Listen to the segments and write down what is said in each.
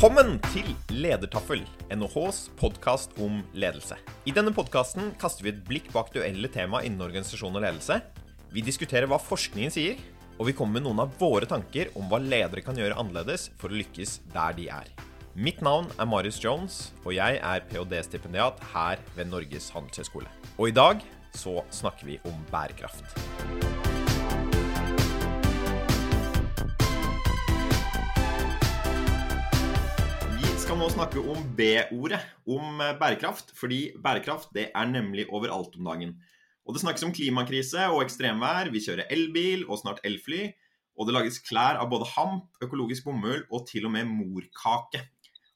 Velkommen til Ledertaffel, NHHs podkast om ledelse. I denne podkasten kaster vi et blikk på aktuelle tema innen organisasjon og ledelse. Vi diskuterer hva forskningen sier, og vi kommer med noen av våre tanker om hva ledere kan gjøre annerledes for å lykkes der de er. Mitt navn er Marius Jones, og jeg er ph.d.-stipendiat her ved Norges handelshøyskole. Og i dag så snakker vi om bærekraft. Skal nå snakke om B-ordet, om eh, bærekraft. Fordi bærekraft det er nemlig overalt om dagen. Og det snakkes om klimakrise og ekstremvær. Vi kjører elbil og snart elfly. Og det lages klær av både hamp, økologisk bomull og til og med morkake.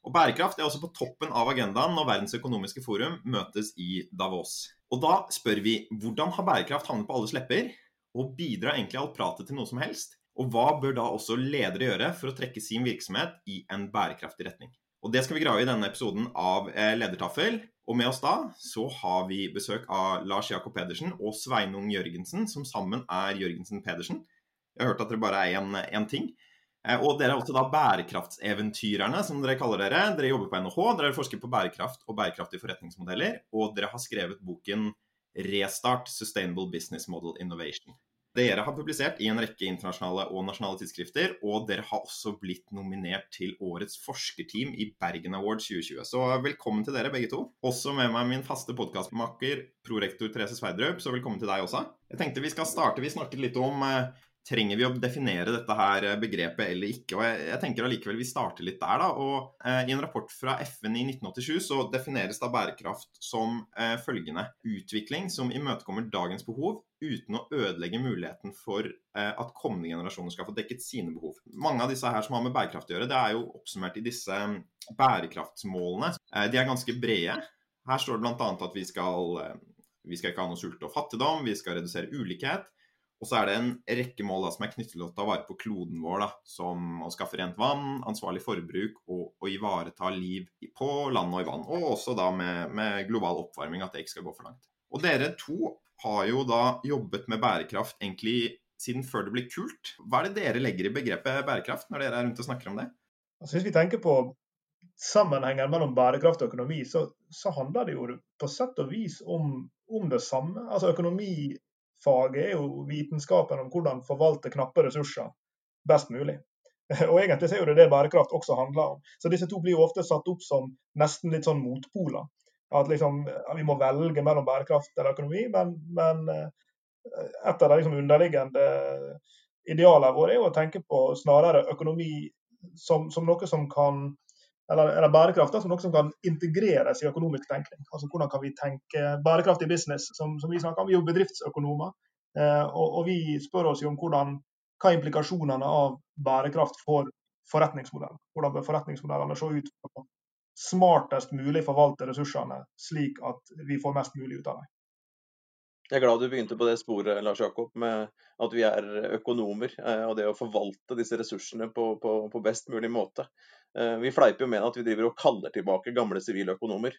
Og bærekraft er også på toppen av agendaen når Verdens økonomiske forum møtes i Davos. Og da spør vi hvordan har bærekraft havnet på alles lepper? Og bidrar egentlig alt pratet til noe som helst? Og hva bør da også ledere gjøre for å trekke sin virksomhet i en bærekraftig retning? Og Det skal vi grave i denne episoden av eh, Ledertaffel. Og med oss da så har vi besøk av Lars Jakob Pedersen og Sveinung Jørgensen, som sammen er Jørgensen Pedersen. Jeg har hørt at dere bare er én ting. Eh, og dere er også da bærekraftseventyrerne, som dere kaller dere. Dere jobber på NHH, dere forsker på bærekraft og bærekraftige forretningsmodeller. Og dere har skrevet boken 'Restart Sustainable Business Model Innovation'. Dere har publisert i en rekke internasjonale og nasjonale tidsskrifter, og dere har også blitt nominert til årets forskerteam i Bergen Awards 2020. Så velkommen til dere begge to. Også med meg min faste podkastmaker, prorektor Therese Sverdrup, så velkommen til deg også. Jeg tenkte vi skal starte, vi snakket litt om eh, trenger vi å definere dette her eh, begrepet eller ikke? Og jeg, jeg tenker allikevel vi starter litt der, da. Og eh, I en rapport fra FN i 1987 så defineres da bærekraft som eh, følgende utvikling som imøtekommer dagens behov uten å ødelegge muligheten for eh, at kommende generasjoner skal få dekket sine behov. Mange av disse her som har med bærekraft å gjøre, det er jo oppsummert i disse mm, bærekraftsmålene. Eh, de er ganske brede. Her står det bl.a. at vi skal, eh, vi skal ikke ha noe sult og fattigdom, vi skal redusere ulikhet. Og så er det en rekke mål da, som er knyttet til å ta vare på kloden vår, da, som å skaffe rent vann, ansvarlig forbruk og å ivareta liv på land og i vann. Og også da med, med, global oppvarming, at det ikke skal gå for langt. Og dere to har jo da jobbet med bærekraft egentlig siden før det ble kult. Hva er det dere legger i begrepet bærekraft, når dere er rundt og snakker om det? Altså, hvis vi tenker på sammenhengen mellom bærekraft og økonomi, så, så handler det jo på sett og vis om, om det samme. Altså Økonomifaget er jo vitenskapen om hvordan forvalte knappe ressurser best mulig. Og egentlig så er jo det det bærekraft også handler om. Så disse to blir jo ofte satt opp som nesten litt sånn motpoler. At liksom, Vi må velge mellom bærekraft eller økonomi, men, men eh, et av de liksom underliggende idealene våre er jo å tenke på snarere økonomi som, som noe som kan eller, eller bærekraft som noe som kan integreres i økonomisk tenkning. Altså Hvordan kan vi tenke bærekraftig business, som, som vi snakker om. Vi er jo bedriftsøkonomer. Eh, og, og, vi spør oss jo om hvordan, hva implikasjonene av bærekraft for forretningsmodellen. Hvordan bør forretningsmodellene se ut på, smartest mulig forvalte ressursene, slik at vi får mest mulig ut av dem. Jeg er glad du begynte på det sporet Lars Jakob, med at vi er økonomer. Eh, og det å forvalte disse ressursene på, på, på best mulig måte. Eh, vi fleiper jo med at vi driver og kaller tilbake gamle siviløkonomer.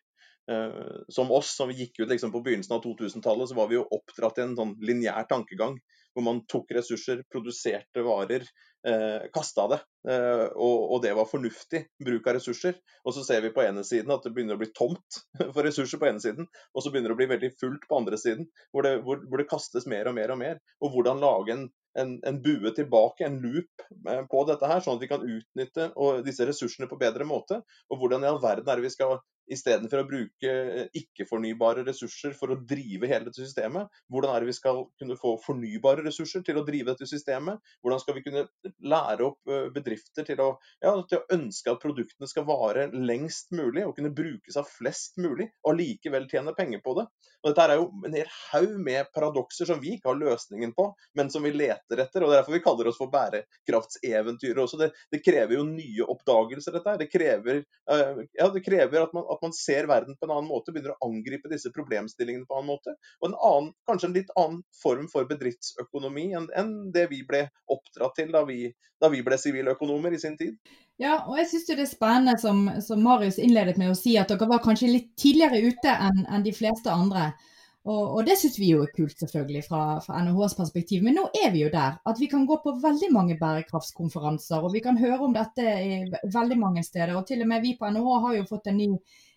økonomer. som oss, som vi gikk ut liksom på begynnelsen av 2000-tallet, så var vi jo oppdratt i en sånn lineær tankegang. Hvor man tok ressurser, produserte varer, eh, kasta det. Eh, og, og, det var fornuftig bruk av ressurser. Og så ser vi på ene siden at det begynner å bli tomt for ressurser på ene siden. Og så begynner det å bli veldig fullt på andre siden, hvor det, hvor, hvor det kastes mer og mer og mer. Og hvordan lage en en, en, bue tilbake, en loop eh, på dette her, sånn at vi kan utnytte disse ressursene på bedre måte. Og hvordan i all verden er det vi skal istedenfor å bruke eh, ikke-fornybare ressurser for å drive hele dette systemet, hvordan er det vi skal kunne få fornybare ressurser til å drive dette systemet? Hvordan skal vi kunne lære opp eh, bedrifter til å, ja, til å ønske at produktene skal vare lengst mulig og kunne brukes av flest mulig, og likevel tjene penger på det? Og Dette er jo en hel haug med paradokser som vi ikke har løsningen på, men som vi leter etter. og Det er Derfor vi kaller oss for bærekraftseventyr også. Det, det krever jo nye oppdagelser, dette her. Det krever, uh, ja, det krever at man at man ser verden på en annen måte, begynner å angripe disse problemstillingene på en annen måte. Og en annen, kanskje en litt annen form for bedriftsøkonomi enn, enn det vi ble oppdratt til da vi, da vi ble siviløkonomer i sin tid. Ja, og jeg syns det er spennende som, som, Marius innledet med å si, at dere var kanskje litt tidligere ute enn en de fleste andre. Og, og det syns vi jo er kult, selvfølgelig, fra, fra NHHs perspektiv. Men nå er vi jo der at vi kan gå på veldig mange bærekraftskonferanser, og vi kan høre om dette i veldig mange steder. Og til og med vi på NHH har jo fått en ny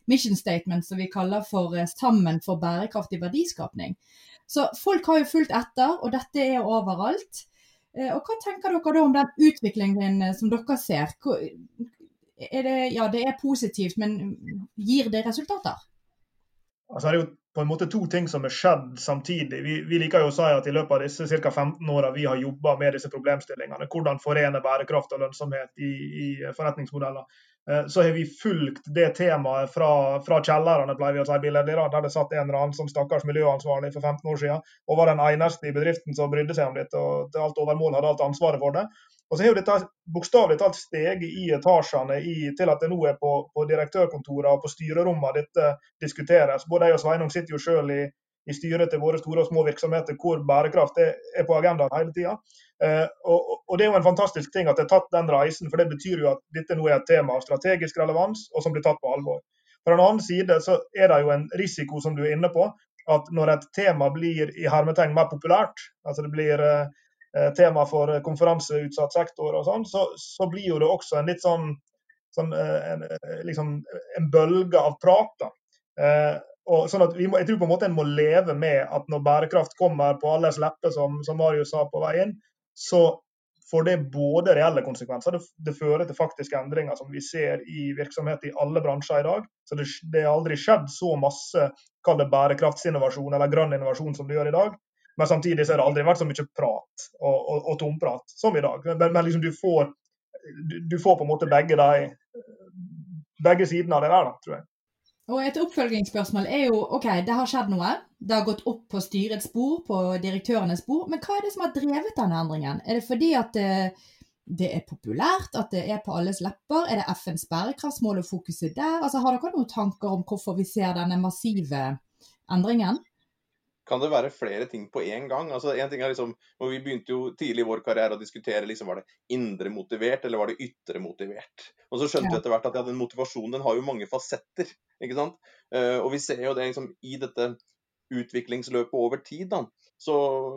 mission statement som vi kaller for eh, 'Sammen for bærekraftig verdiskapning'. Så folk har jo fulgt etter, og dette er overalt. Eh, og hva tenker dere da om den utviklingen eh, som dere ser? Er det, ja, det er positivt, men gir det resultater? Altså, det er jo på en måte to ting som er skjedd samtidig. Vi, vi liker jo å si at i løpet av disse ca. 15 åra vi har jobba med disse problemstillingene, hvordan forene bærekraft og lønnsomhet i, i forretningsmodeller, så har vi fulgt det temaet fra, fra kjellerne, pleier vi å si, der det satt en eller annen som stakkars miljøansvarlig for 15 år siden, og var den eneste i bedriften som brydde seg om dette og til alt overmål hadde alt ansvaret for det. Og så har jo dette bokstavelig talt steget i etasjene i, til at det nå er på, på direktørkontorene og på styrerommene dette diskuteres. Både jeg og Sveinung sitter jo selv i, i styret til våre store og små virksomheter hvor bærekraft er, på agendaen hele tida. Eh, og, det er jo en fantastisk ting at det er tatt den reisen, for det betyr jo at dette nå er et tema av strategisk relevans og som blir tatt på alvor. På den annen side så er det jo en risiko, som du er inne på, at når et tema blir i hermetegn mer populært, altså det blir eh, Eh, tema for konferanseutsatt sektor og sånn, så, så, blir jo det også en litt sånn, sånn en, liksom, en bølge av prat. da. Eh, og sånn at må, Jeg tror på en måte en må leve med at når bærekraft kommer på alles lepper, som, som Marius sa på vei inn, så får det både reelle konsekvenser. Det, det, fører til faktiske endringer som vi ser i virksomhet i alle bransjer i dag. Så det, det har aldri skjedd så masse kall det bærekraftsinnovasjon eller grønn innovasjon som det gjør i dag. Men samtidig så har det aldri vært så mye prat og, og, og tomprat som i dag. Men, men liksom du, får, du, du, får, på en måte begge, de, begge sidene av det der, da, tror jeg. Og Et oppfølgingsspørsmål er jo OK, det har skjedd noe. Det har gått opp på styrets spor, på direktørenes spor. Men hva er det som har drevet denne endringen? Er det fordi at det, det er populært, at det er på alles lepper? Er det FNs bærekraftsmål og fokuset der? Altså, Har dere noen tanker om hvorfor vi ser denne massive endringen? Kan det være flere ting på én gang? Altså, en ting er liksom, og Vi begynte jo tidlig i vår karriere å diskutere liksom, var det indre motivert eller var det ytre motivert. Og Så skjønte vi etter hvert at ja, den motivasjonen den har jo mange fasetter. ikke sant? Uh, og Vi ser jo det liksom, i dette utviklingsløpet over tid. da. Så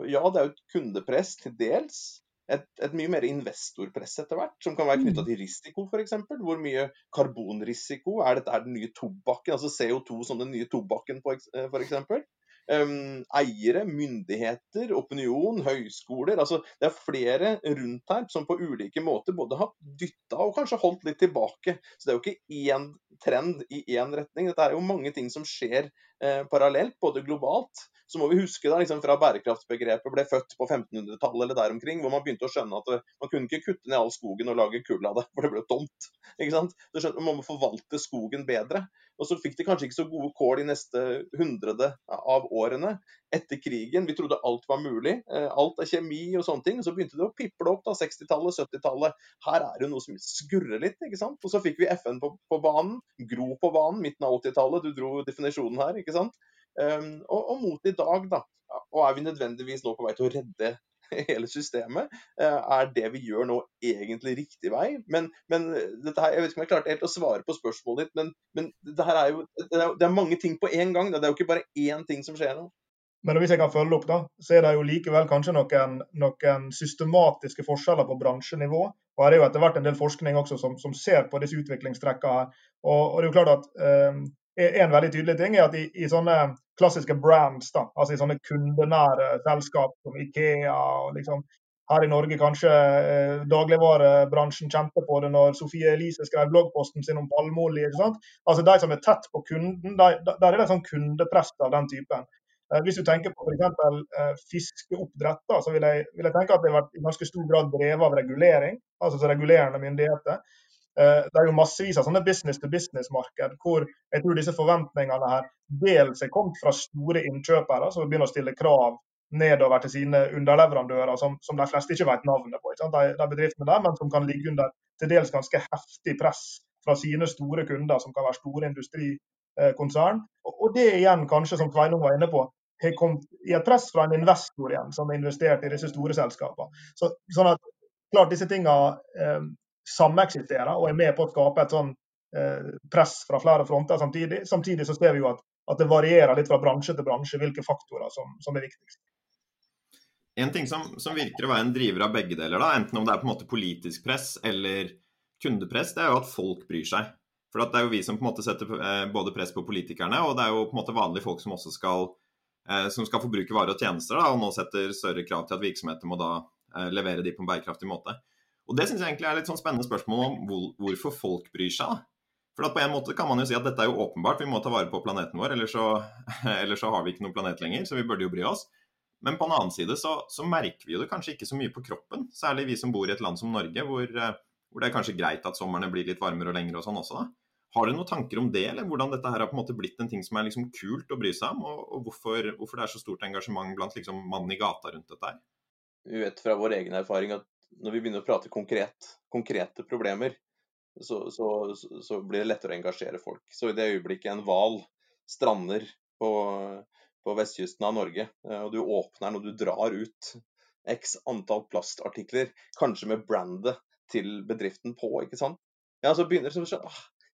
ja, det er jo et kundepress til dels. Et, et, mye mer investorpress etter hvert, som kan være knytta mm. til risiko f.eks. Hvor mye karbonrisiko er dette er den nye tobakken, altså CO2 som den nye tobakken f.eks. Um, eiere, myndigheter, opinion, høyskoler. altså Det er flere rundt her som på ulike måter både har dytta og kanskje holdt litt tilbake. Så det er jo ikke én trend i én retning. Dette er jo mange ting som skjer eh, parallelt, både globalt så må vi huske da, liksom fra bærekraftsbegrepet ble født på 1500-tallet eller der omkring, hvor man begynte å skjønne at man kunne ikke kutte ned all skogen og lage kull av det, for det ble tomt. ikke sant? Så skjønner, Man må forvalte skogen bedre. Og så fikk de kanskje ikke så gode kål de neste hundrede av årene etter krigen. Vi trodde alt var mulig. Eh, alt er kjemi og sånne ting. Så begynte det å piple opp da, 60-tallet, 70-tallet. Her er det noe som skurrer litt. ikke sant? Og så fikk vi FN på, på banen, Gro på banen, midten av 80-tallet. Du dro definisjonen her, ikke sant. Um, og, og, mot i dag, da. Og er vi nødvendigvis nå på vei til å redde hele systemet? Uh, er det vi gjør nå egentlig riktig vei? Men, men dette her, jeg vet ikke om jeg klarte helt å svare på spørsmålet ditt, men, men det her er jo det er, mange ting på én gang. Det er jo ikke bare én ting som skjer nå. Men hvis jeg kan følge opp, da, så er det jo likevel kanskje noen, noen systematiske forskjeller på bransjenivå. Og her er jo etter hvert en del forskning også som, som ser på disse utviklingstrekkene her. Og, og, det er jo klart at eh, En veldig tydelig ting er at i, i sånne klassiske brands, da, altså i sånne kundenære selskap som Ikea og liksom her i Norge kanskje eh, dagligvarebransjen kjente på det når Sofie Elise skrev bloggposten sin om palmeolje. Altså De som er tett på kunden, der, der er det sånn kundepress av den typen. Eh, hvis du tenker på f.eks. Eh, fiskeoppdrett, så vil jeg, vil jeg, tenke at det har vært i ganske stor grad drevet av regulering, altså regulerende myndigheter. Eh, det er jo massevis av sånne business to business-marked hvor jeg tror disse forventningene her dels er kommet fra store innkjøpere som begynner å stille krav nedover til sine underleverandører, som, som de fleste ikke vet navnet på. De, de, bedriftene der, Men som kan ligge under til dels ganske heftig press fra sine store kunder, som kan være store industrikonsern. Og, og det igjen, kanskje som Sveinung var inne på, har kommet i et press fra en investor igjen, som har investert i disse store selskapene. Så, sånn at klart disse tingene eh, sameksisterer og er med på å skape et sånn eh, press fra flere fronter samtidig. Samtidig så ser vi jo at at det varierer litt fra bransje til bransje hvilke faktorer som, som er viktigst. En ting som, som, virker å være en driver av begge deler, da, enten om det er på en måte politisk press eller kundepress, det er jo at folk bryr seg. For det er jo vi som på en måte setter eh, både press på politikerne, og det er jo på en måte vanlige folk som også skal, eh, som skal forbruke varer og tjenester, da, og nå setter større krav til at virksomheter må da levere de på en bærekraftig måte. Og Det synes jeg egentlig er litt sånn spennende spørsmål om hvor, hvorfor folk bryr seg. da. For på en måte kan man jo si at dette er jo åpenbart, vi må ta vare på planeten vår, ellers så, eller så har vi ikke noen planet lenger, så vi burde jo bry oss. Men på en annen side så, så, merker vi jo det kanskje ikke så mye på kroppen. Særlig vi som bor i et land som Norge, hvor, eh, hvor det er kanskje greit at somrene blir litt varmere og lengre og sånn også. da. Har du noen tanker om det, eller hvordan dette her har på en måte blitt en ting som er liksom kult å bry seg om? Og, og hvorfor, hvorfor, det er så stort engasjement blant liksom mannen i gata rundt dette her? Vi vet fra vår egen erfaring at når vi begynner å prate konkret, konkrete problemer, så, så, så, blir det lettere å engasjere folk. Så i det øyeblikket en hval strander på, på, vestkysten av Norge, eh, og du åpner den og du drar ut x antall plastartikler, kanskje med brandet til bedriften på, ikke sant? Ja, så begynner det sånn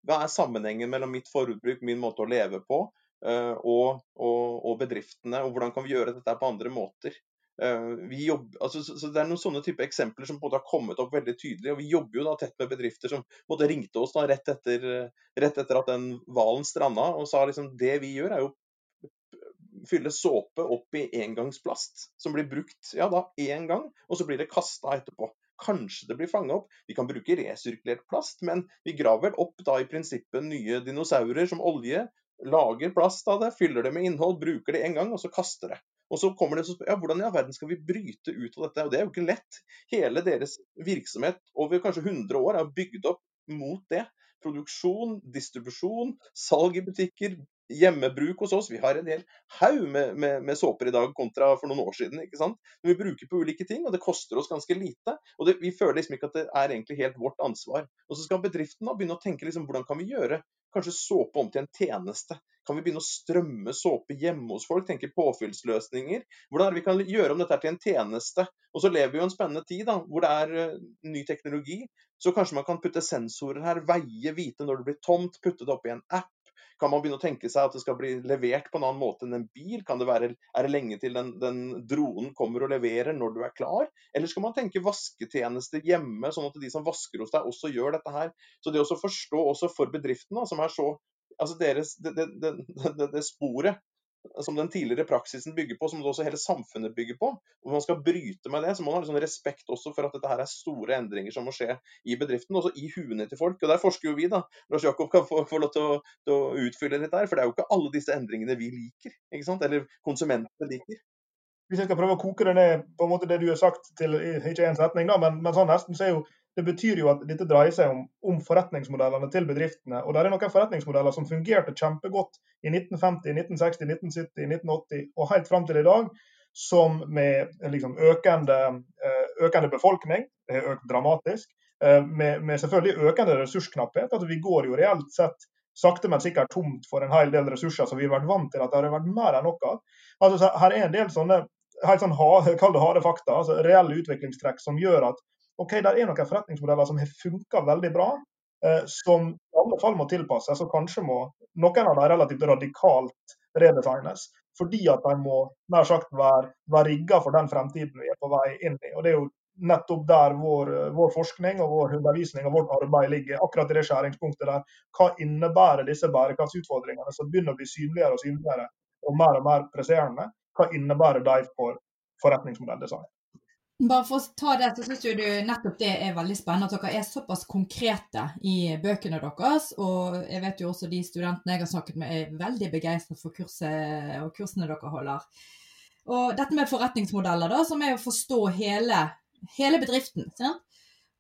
Hva er sammenhengen mellom mitt forbruk, min måte å leve på, eh, og, og, og bedriftene, og hvordan kan vi gjøre dette på andre måter? Eh, jobber, altså, så Det er noen sånne type eksempler som måte har kommet opp veldig tydelig. og Vi jobber jo da tett med bedrifter som måtte ringte oss da rett etter, rett etter at den hvalen stranda, og sa liksom det vi gjør er jo fylle såpe opp i engangsplast som blir brukt ja da én gang, og så blir det kasta etterpå. Kanskje det blir fanga opp. Vi kan bruke resirkulert plast, men vi graver opp da i prinsippet nye dinosaurer som olje, lager plast av det, fyller det med innhold, bruker det én gang, og så kaster det. Og så kommer det så ja, Hvordan i all verden skal vi bryte ut av dette? Og Det er jo ikke lett. Hele deres virksomhet over kanskje 100 år er bygd opp mot det. Produksjon, distribusjon, salg i butikker, hjemmebruk hos oss. Vi har en hel haug med, med, med, såper i dag kontra for noen år siden. ikke sant? Men vi bruker på ulike ting, og det koster oss ganske lite. Og det, vi føler liksom ikke at det er egentlig helt vårt ansvar. Og så skal bedriften da begynne å tenke liksom, hvordan kan vi gjøre kanskje såpe om til en tjeneste? Kan vi begynne å strømme såpe hjemme hos folk? Tenke påfyllsløsninger? Hvordan er det vi kan gjøre om dette til en tjeneste? Og så lever vi jo en spennende tid da, hvor det er uh, ny teknologi. Så kanskje man kan putte sensorer her, veie, vite når det blir tomt, putte det opp i en app. Kan man begynne å tenke seg at det skal bli levert på en annen måte enn en bil? Kan det være, Er det lenge til den, den dronen kommer og leverer når du er klar? Eller skal man tenke vasketjenester hjemme, sånn at de som vasker hos deg, også gjør dette her? Så det å forstå også for bedriftene, som er så altså deres, det, det, det, det, sporet som den tidligere praksisen bygger på, som også hele samfunnet bygger på. Hvor man skal bryte med det, så må man ha liksom respekt også for at dette her er store endringer som må skje i bedriften, også i huene til folk. Og Der forsker jo vi, da. Lars Jakob kan få, få lov til å, til å, utfylle litt der. For det er jo ikke alle disse endringene vi liker, ikke sant? eller konsumentene liker. Hvis jeg skal prøve å koke det ned på en måte det du har sagt til ikke én setning, da, men, men sånn nesten, så er jo det betyr jo at dette dreier seg om, om, forretningsmodellene til bedriftene. Og det er noen forretningsmodeller som fungerte kjempegodt i 1950, 1960, 1970, 1980 og helt fram til i dag, som med liksom, økende, eh, økende, befolkning, det har økt dramatisk, eh, med, med, selvfølgelig økende ressursknapphet. at Vi går jo reelt sett sakte, men sikkert tomt for en hel del ressurser som vi har vært vant til at det har vært mer enn nok av. Altså, her er en del sånne helt sånn kall det harde fakta, altså reelle utviklingstrekk som gjør at ok, det er noen forretningsmodeller som har funka veldig bra, eh, som i alle fall må tilpasses. Og kanskje må noen av dem relativt radikalt redesignes. Fordi at de må nær sagt være, være rigga for den fremtiden vi er på vei inn i. Og Det er jo nettopp der vår, vår, forskning og vår undervisning og vårt arbeid ligger. Akkurat i det skjæringspunktet der. Hva innebærer disse bærekraftsutfordringene som begynner å bli synligere og synligere og mer og mer presserende? Hva innebærer de for forretningsmodelldesign? Bare for å ta det, så syns du nettopp det er veldig spennende at dere er såpass konkrete i bøkene deres. Og jeg vet jo også de studentene jeg har snakket med er veldig begeistret for kurset og kursene dere holder. Og dette med forretningsmodeller, da, som er å forstå hele, hele bedriften. Sant?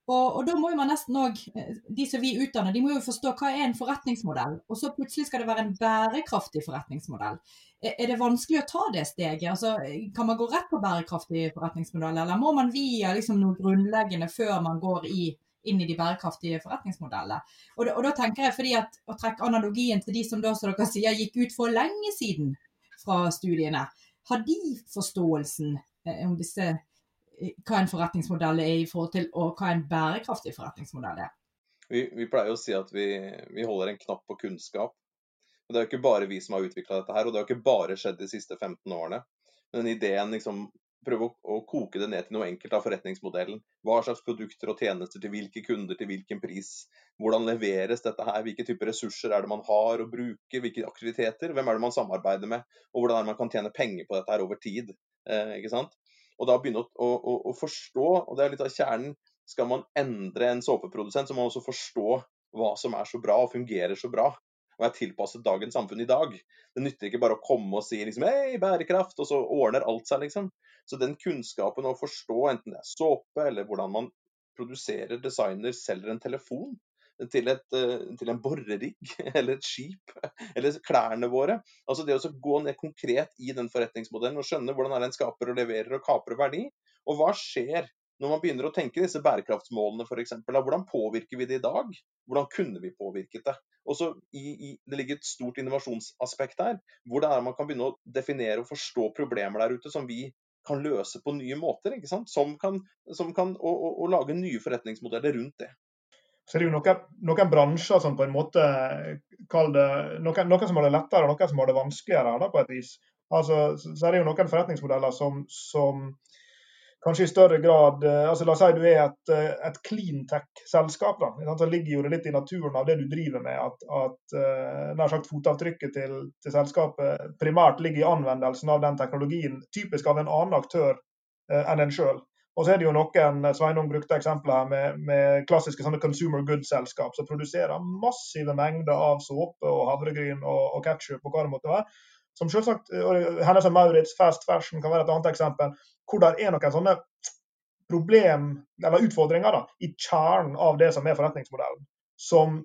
Og, og, da må jo man nesten òg, eh, de som vi utdanner, de må jo forstå hva er en forretningsmodell. Og så plutselig skal det være en bærekraftig forretningsmodell. Er det vanskelig å ta det steget? Altså, kan man gå rett på bærekraftig forretningsmodell, eller må man via liksom, noe grunnleggende før man går i, inn i de bærekraftige forretningsmodellene? Og, og, da tenker jeg fordi at å trekke analogien til de som da, som dere sier, gikk ut for lenge siden fra studiene, har de forståelsen eh, om disse hva en forretningsmodell er i forhold til og hva en bærekraftig forretningsmodell er. Vi, vi pleier å si at vi, vi, holder en knapp på kunnskap. Og Det er jo ikke bare vi som har utvikla dette her, og det har ikke bare skjedd de siste 15 årene. Men ideen liksom prøve å, å, koke det ned til noe enkelt av forretningsmodellen. Hva slags produkter og tjenester til hvilke kunder til hvilken pris. Hvordan leveres dette her, hvilke typer ressurser er det man har å bruke, hvilke aktiviteter. Hvem er det man samarbeider med, og hvordan er det man kan tjene penger på dette her over tid. Eh, ikke sant? Og da begynne å, å, å, forstå, og det er litt av kjernen, skal man endre en såpeprodusent, så må man også forstå hva som er så bra og fungerer så bra og er tilpasset dagens samfunn i dag. Det nytter ikke bare å komme og si liksom, hei, bærekraft, og så ordner alt seg, liksom. Så den kunnskapen å forstå, enten det er såpe eller hvordan man produserer, designer, selger en telefon til, et, eh, til en borerigg eller et skip, eller klærne våre. Altså det å gå ned konkret i den forretningsmodellen og skjønne hvordan er det en skaper og leverer og kaprer verdi. Og hva skjer når man begynner å tenke disse bærekraftsmålene f.eks. Hvordan påvirker vi det i dag? Hvordan kunne vi påvirket det? Også i, i, det ligger et stort innovasjonsaspekt her. Hvor det er man kan begynne å definere og forstå problemer der ute som vi kan løse på nye måter. Som kan, som kan og, og, og, lage nye forretningsmodeller rundt det. Så det er jo noen, noen bransjer som på en måte kall det, noen, noen, som har det lettere og noen som har det vanskeligere. Da, på et vis. Altså, så er det jo noen forretningsmodeller som, som kanskje i større grad eh, altså La oss si du er et, eh, et cleantech-selskap. Så ligger jo det litt i naturen av det du driver med, at, at eh, nær sagt fotavtrykket til, til, selskapet primært ligger i anvendelsen av den teknologien, typisk av en annen aktør enn en sjøl. Og så er det jo noen Sveinung brukte eksempler her med, med klassiske sånne consumer goods-selskap som produserer massive mengder av såpe og havregryn og, og ketsjup og hva det måtte være. Som selvsagt, Hennes og Maurits Fast Fashion kan være et annet eksempel hvor det er noen sånne problem, eller utfordringer da, i kjernen av det som er forretningsmodellen, som,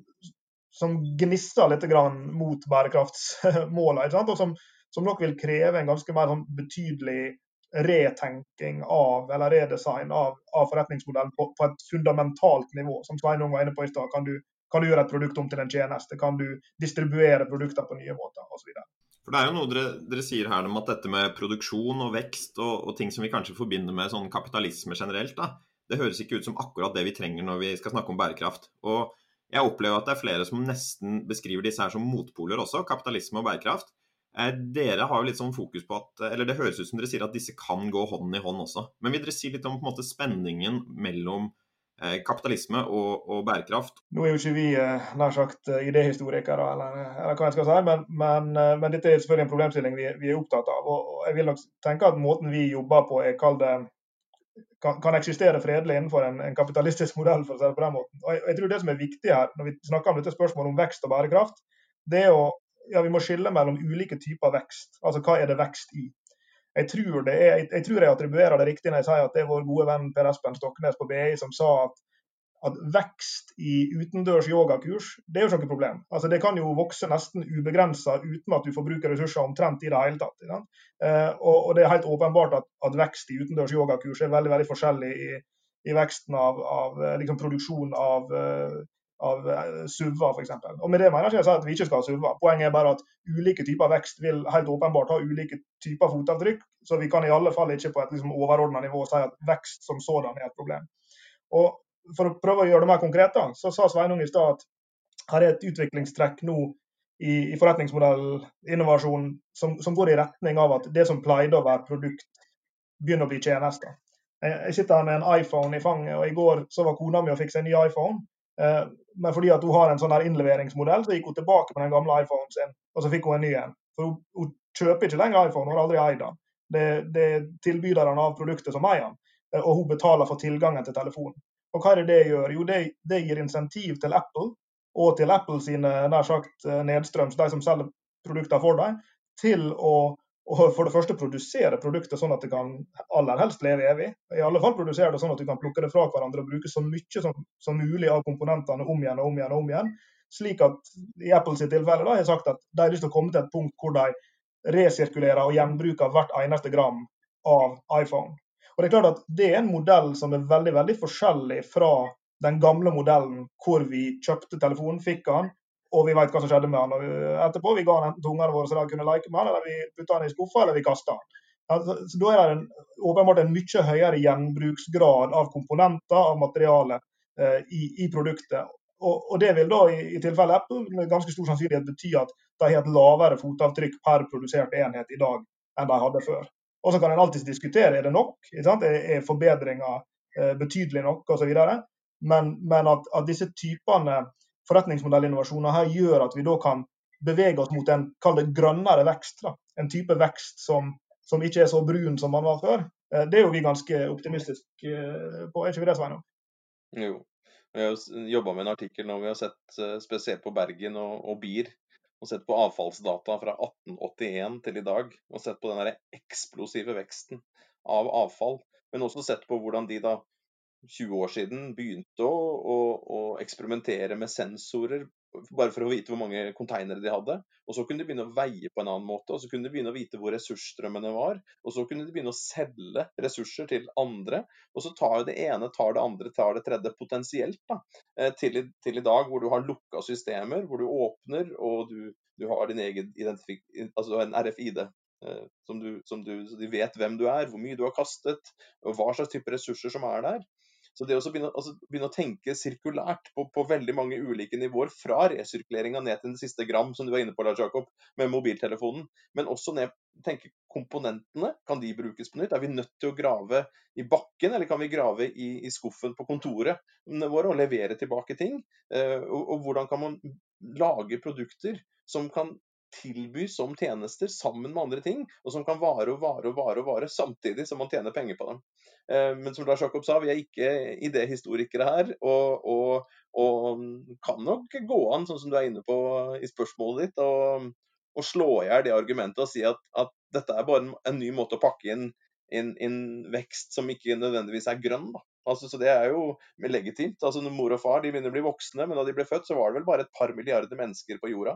som gnisser litt mot bærekraftsmålene. Og som, som, nok vil kreve en ganske mer sånn betydelig retenking av, eller redesign av, av forretningsmodellen på, på, et fundamentalt nivå. Som Sveinung var inne på i stad. Kan, kan, du gjøre et produkt om til en tjeneste? Kan du distribuere produkter på nye måter? Og så videre. For Det er jo noe dere, dere, sier her om at dette med produksjon og vekst og, og, ting som vi kanskje forbinder med sånn kapitalisme generelt, da, det høres ikke ut som akkurat det vi trenger når vi skal snakke om bærekraft. Og jeg opplever at det er flere som nesten beskriver disse her som motpoler også, kapitalisme og bærekraft. Eh, dere har jo litt sånn fokus på at Eller det høres ut som dere sier at disse kan gå hånd i hånd også. Men vil dere si litt om på en måte spenningen mellom Eh, kapitalisme og, og, bærekraft. Nå er jo ikke vi eh, nær sagt eh, idéhistorikere, eller, eller, hva jeg skal si, men, men, men, dette er selvfølgelig en problemstilling vi, vi, er opptatt av. og Jeg vil nok tenke at måten vi jobber på er kall det kan, kan, eksistere fredelig innenfor en, en, kapitalistisk modell. for å si det på den måten. Og jeg, jeg, tror Det som er viktig her, når vi snakker om dette spørsmålet om vekst og bærekraft, det er å ja, vi må skille mellom ulike typer vekst. Altså hva er det vekst i? jeg tror, det er, jeg tror jeg attribuerer det riktig når jeg sier at det er vår gode venn Per Espen Stoknes på BI som sa at, at vekst i utendørs yogakurs det er jo ikke noe problem. Altså Det kan jo vokse nesten ubegrensa uten at du får bruke ressurser omtrent i det hele tatt. Eh, og, og, det er helt åpenbart at, at vekst i utendørs yogakurs er veldig veldig forskjellig i, i veksten av, av liksom produksjon av uh, av eh, SUV-er f.eks. Og med det mener jeg ikke at vi ikke skal ha SUV-er. Poenget er bare at ulike typer vekst vil helt åpenbart ha ulike typer fotavtrykk. Så vi kan i alle fall ikke på et liksom, overordna nivå si at vekst som sådan er et problem. Og For å prøve å gjøre det mer konkret, da, så sa Sveinung i stad at her er et utviklingstrekk nå i, i forretningsmodellinnovasjon som, som, går i retning av at det som pleide å være produkt, begynner å bli tjenester. Jeg sitter her med en iPhone i fanget, og i går så var kona mi og fikk seg en ny iPhone. Eh, men fordi at hun har en sånn her innleveringsmodell, så gikk hun tilbake på den gamle iPhonen sin, og så fikk hun en ny en. For hun, hun kjøper ikke lenger iPhone, hun har aldri eid den. Det, det er tilbyderne av produktet som eier den, eh, og hun betaler for tilgangen til telefonen. Og hva er det det gjør? Jo, det, det gir insentiv til Apple og til Apple sine nær sagt eh, nedstrøms, de som selger produkter for dem, til å og for det første produsere produktet sånn at det kan aller helst leve evig. I alle fall produsere det sånn at du kan plukke det fra hverandre og bruke så mye som, som mulig av komponentene om igjen og om igjen. og om igjen. Slik at i Apples tilfelle da, har jeg sagt at de har lyst til å komme til et punkt hvor de resirkulerer og gjenbruker hvert eneste gram av iPhone. Og Det er klart at det er en modell som er veldig veldig forskjellig fra den gamle modellen hvor vi kjøpte telefonen, fikk den, og vi vet hva som skjedde med han. etterpå vi ga han enten til ungene våre så de kunne leke med han, eller vi putta han i skuffa, eller vi kasta han. Altså, så Da er det en, åpenbart en mye høyere gjenbruksgrad av komponenter, av materiale, eh, i, i, produktet. og, og, det vil da i, i tilfelle Apple med ganske stor sannsynlighet bety at de har et lavere fotavtrykk per produsert enhet i dag enn de hadde før. Og så kan en alltids diskutere er det nok, er forbedringa eh, betydelig nok osv. Men, men at, at, disse typene forretningsmodellinnovasjoner her gjør at vi da kan bevege oss mot en kall det grønnere vekst. Da. En type vekst som, som, ikke er så brun som man var før. Eh, det er jo vi ganske optimistiske eh, på, er ikke vi det, Sveinung? Jo. Vi har jobba med en artikkel nå vi har sett eh, spesielt på Bergen og, og BIR. Og sett på avfallsdata fra 1881 til i dag. Og sett på den eksplosive veksten av avfall. Men også sett på hvordan de da 20 år siden begynte å, å, å eksperimentere med sensorer bare for å vite hvor mange konteinere de hadde. Og så kunne de begynne å veie på en annen måte, og så kunne de begynne å vite hvor ressursstrømmene var. Og så kunne de begynne å selge ressurser til andre. Og så tar jo det ene, tar det andre, tar det tredje potensielt da, eh, til i, til i dag, hvor du har lukka systemer, hvor du åpner og du, du har din egen altså en RFID. Eh, som du, som du, så de vet hvem du er, hvor mye du har kastet, og hva slags type ressurser som er der. Så det å begynne, altså, begynne, å tenke sirkulært på, på, veldig mange ulike nivåer, fra resirkuleringa ned til den siste gram, som du var inne på, Lars Jakob, med mobiltelefonen, men også ned tenke komponentene, kan de brukes på nytt? Er vi nødt til å grave i bakken, eller kan vi grave i, i skuffen på kontoret våre og levere tilbake ting? Eh, og, og hvordan kan man lage produkter som kan tilbys som tjenester sammen med andre ting, og som kan vare og vare og vare og vare samtidig som man tjener penger på dem. Eh, men som Lars Jakob sa, vi er ikke idéhistorikere her, og, og, og, kan nok gå an, sånn som du er inne på i spørsmålet ditt, og, og slå i hjel det argumentet og si at, at, dette er bare en ny måte å pakke inn, inn, inn vekst som ikke nødvendigvis er grønn. Da. Altså, så Det er jo legitimt. Altså, når Mor og far de begynner å bli voksne, men da de ble født, så var det vel bare et par milliarder mennesker på jorda.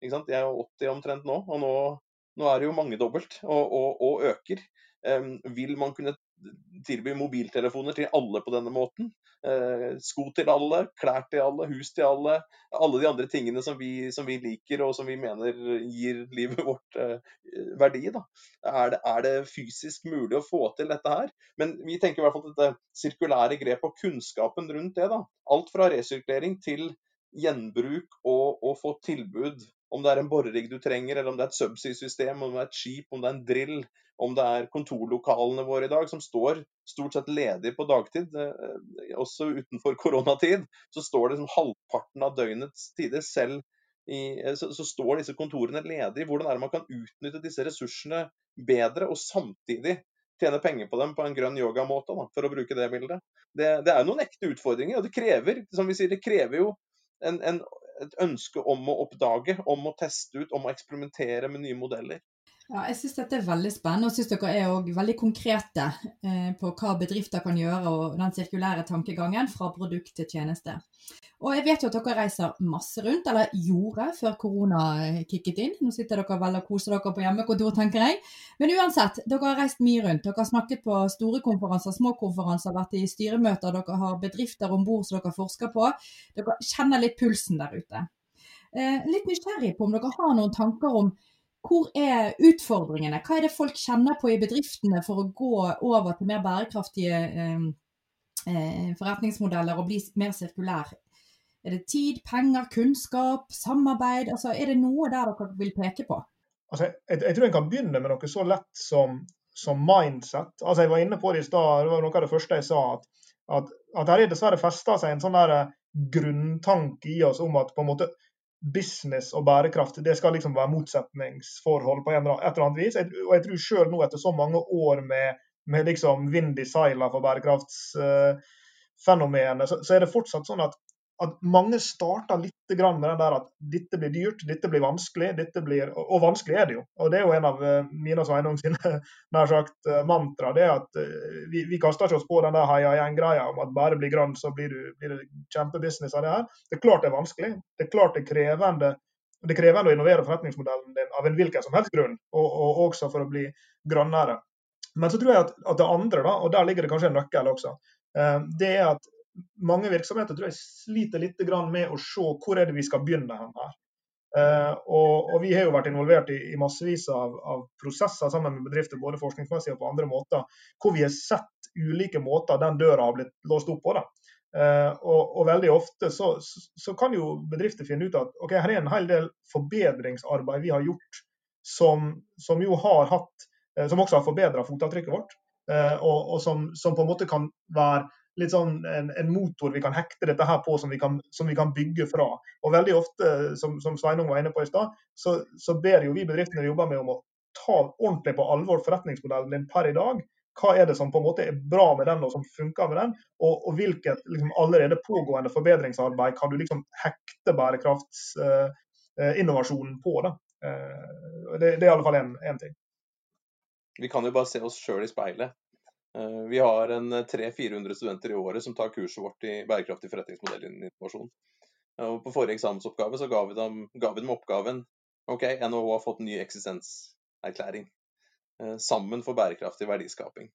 Ikke sant? Jeg er 80 omtrent nå, og nå, nå er det jo mangedobbelt og, og, og øker. Um, vil man kunne tilby mobiltelefoner til alle på denne måten? Uh, sko til alle, klær til alle, hus til alle. Alle de andre tingene som vi, som vi liker og som vi mener gir livet vårt uh, verdi. Er, det, er det fysisk mulig å få til dette her? Men vi tenker i hvert fall dette sirkulære grepet og kunnskapen rundt det. Da. Alt fra resirkulering til gjenbruk og, og få tilbud om det er en borerigg du trenger, eller om det er et subsea-system, om det er et skip, om det er en drill, om det er kontorlokalene våre i dag som står stort sett ledige på dagtid, eh, også utenfor koronatid, så står det som halvparten av døgnets tider selv i, eh, så, så, står disse kontorene ledige. Hvordan er det man kan utnytte disse ressursene bedre, og samtidig tjene penger på dem på en grønn yogamåte, for å bruke det bildet. Det, det er noen ekte utfordringer, og det krever som vi sier, det krever jo en, en et ønske om å oppdage, om å teste ut, om å eksperimentere med nye modeller. Ja, jeg syns dette er veldig spennende, og syns dere er også veldig konkrete eh, på hva bedrifter kan gjøre og den sirkulære tankegangen fra produkt til tjeneste. Og jeg vet jo at dere reiser masse rundt, eller gjorde før korona kicket inn. Nå sitter dere vel og koser dere på hjemmekontor, tenker jeg. Men uansett, dere har reist mye rundt. Dere har snakket på store konferanser, små konferanser, vært i styremøter. Dere har bedrifter om bord som dere forsker på. Dere kjenner litt pulsen der ute. Eh, litt nysgjerrig på om dere har noen tanker om hvor er utfordringene? Hva er det folk kjenner på i bedriftene for å gå over til mer bærekraftige eh, eh, forretningsmodeller og bli mer sirkulær? Er det tid, penger, kunnskap, samarbeid? Altså, er det noe der dere vil peke på? Altså, jeg, jeg, tror en kan begynne med noe så lett som, som mindset. Altså, jeg var inne på det i stad, det var noe av det første jeg sa. At, at, at her er dessverre festa seg en sånn eh, grunntanke i oss om at på en måte business og bærekraft det skal liksom være motsetningsforhold på et eller annet vis. Og jeg tror sjøl nå, etter så mange år med, med liksom vind i seila for bærekraftsfenomenet, så, så, er det fortsatt sånn at at mange starter litt med den der at dette blir dyrt, dette blir vanskelig. dette blir, Og vanskelig er det jo. Og Det er jo en av eh, mine og Sveinung sine nær sagt eh, mantra. det er at eh, Vi, vi kaster ikke oss på den der heia gjeng-greia om at bare bli grønn, så blir, du, blir det kjempebusiness av det her. Det er klart det er vanskelig. Det er klart det er krevende, det er krevende å innovere forretningsmodellen din av en hvilken som helst grunn, og, og også for å bli grønnere. Men så tror jeg at, at det andre, da, og der ligger det kanskje en nøkkel også, det er at mange virksomheter tror jeg sliter litt med å se hvor er det vi skal begynne her. Uh, og, og, Vi har jo vært involvert i, i massevis av, av, prosesser sammen med bedrifter, både forskningsmessig og på andre måter, hvor vi har sett ulike måter den døra har blitt låst opp på. da. Uh, og, og, veldig ofte så, så, kan jo bedrifter finne ut at ok, her er en hel del forbedringsarbeid vi har gjort som, som jo har hatt, uh, som også har forbedra fotavtrykket vårt. Og, og som, som, på en måte kan være litt sånn en, en, motor vi kan hekte dette her på, som vi kan, som vi kan bygge fra. Og veldig ofte, som, som Sveinung var inne på i stad, så, så, ber jo vi bedriftene vi jobber med om å ta ordentlig på alvor forretningsmodellen din per i dag. Hva er det som på en måte er bra med den og som funker med den, og, og hvilket liksom, allerede pågående forbedringsarbeid kan du liksom hekte bærekraftsinnovasjonen eh, på. Da. Eh, det, det, er i alle fall én ting. Vi kan jo bare se oss sjøl i speilet. Uh, vi har en 300-400 studenter i året som tar kurset vårt i bærekraftig forretningsmodell innen informasjon. Og på forrige eksamensoppgave så ga vi, dem, ga vi dem oppgaven OK, NHO har fått en ny eksistenserklæring. Sammen for bærekraftig verdiskaping.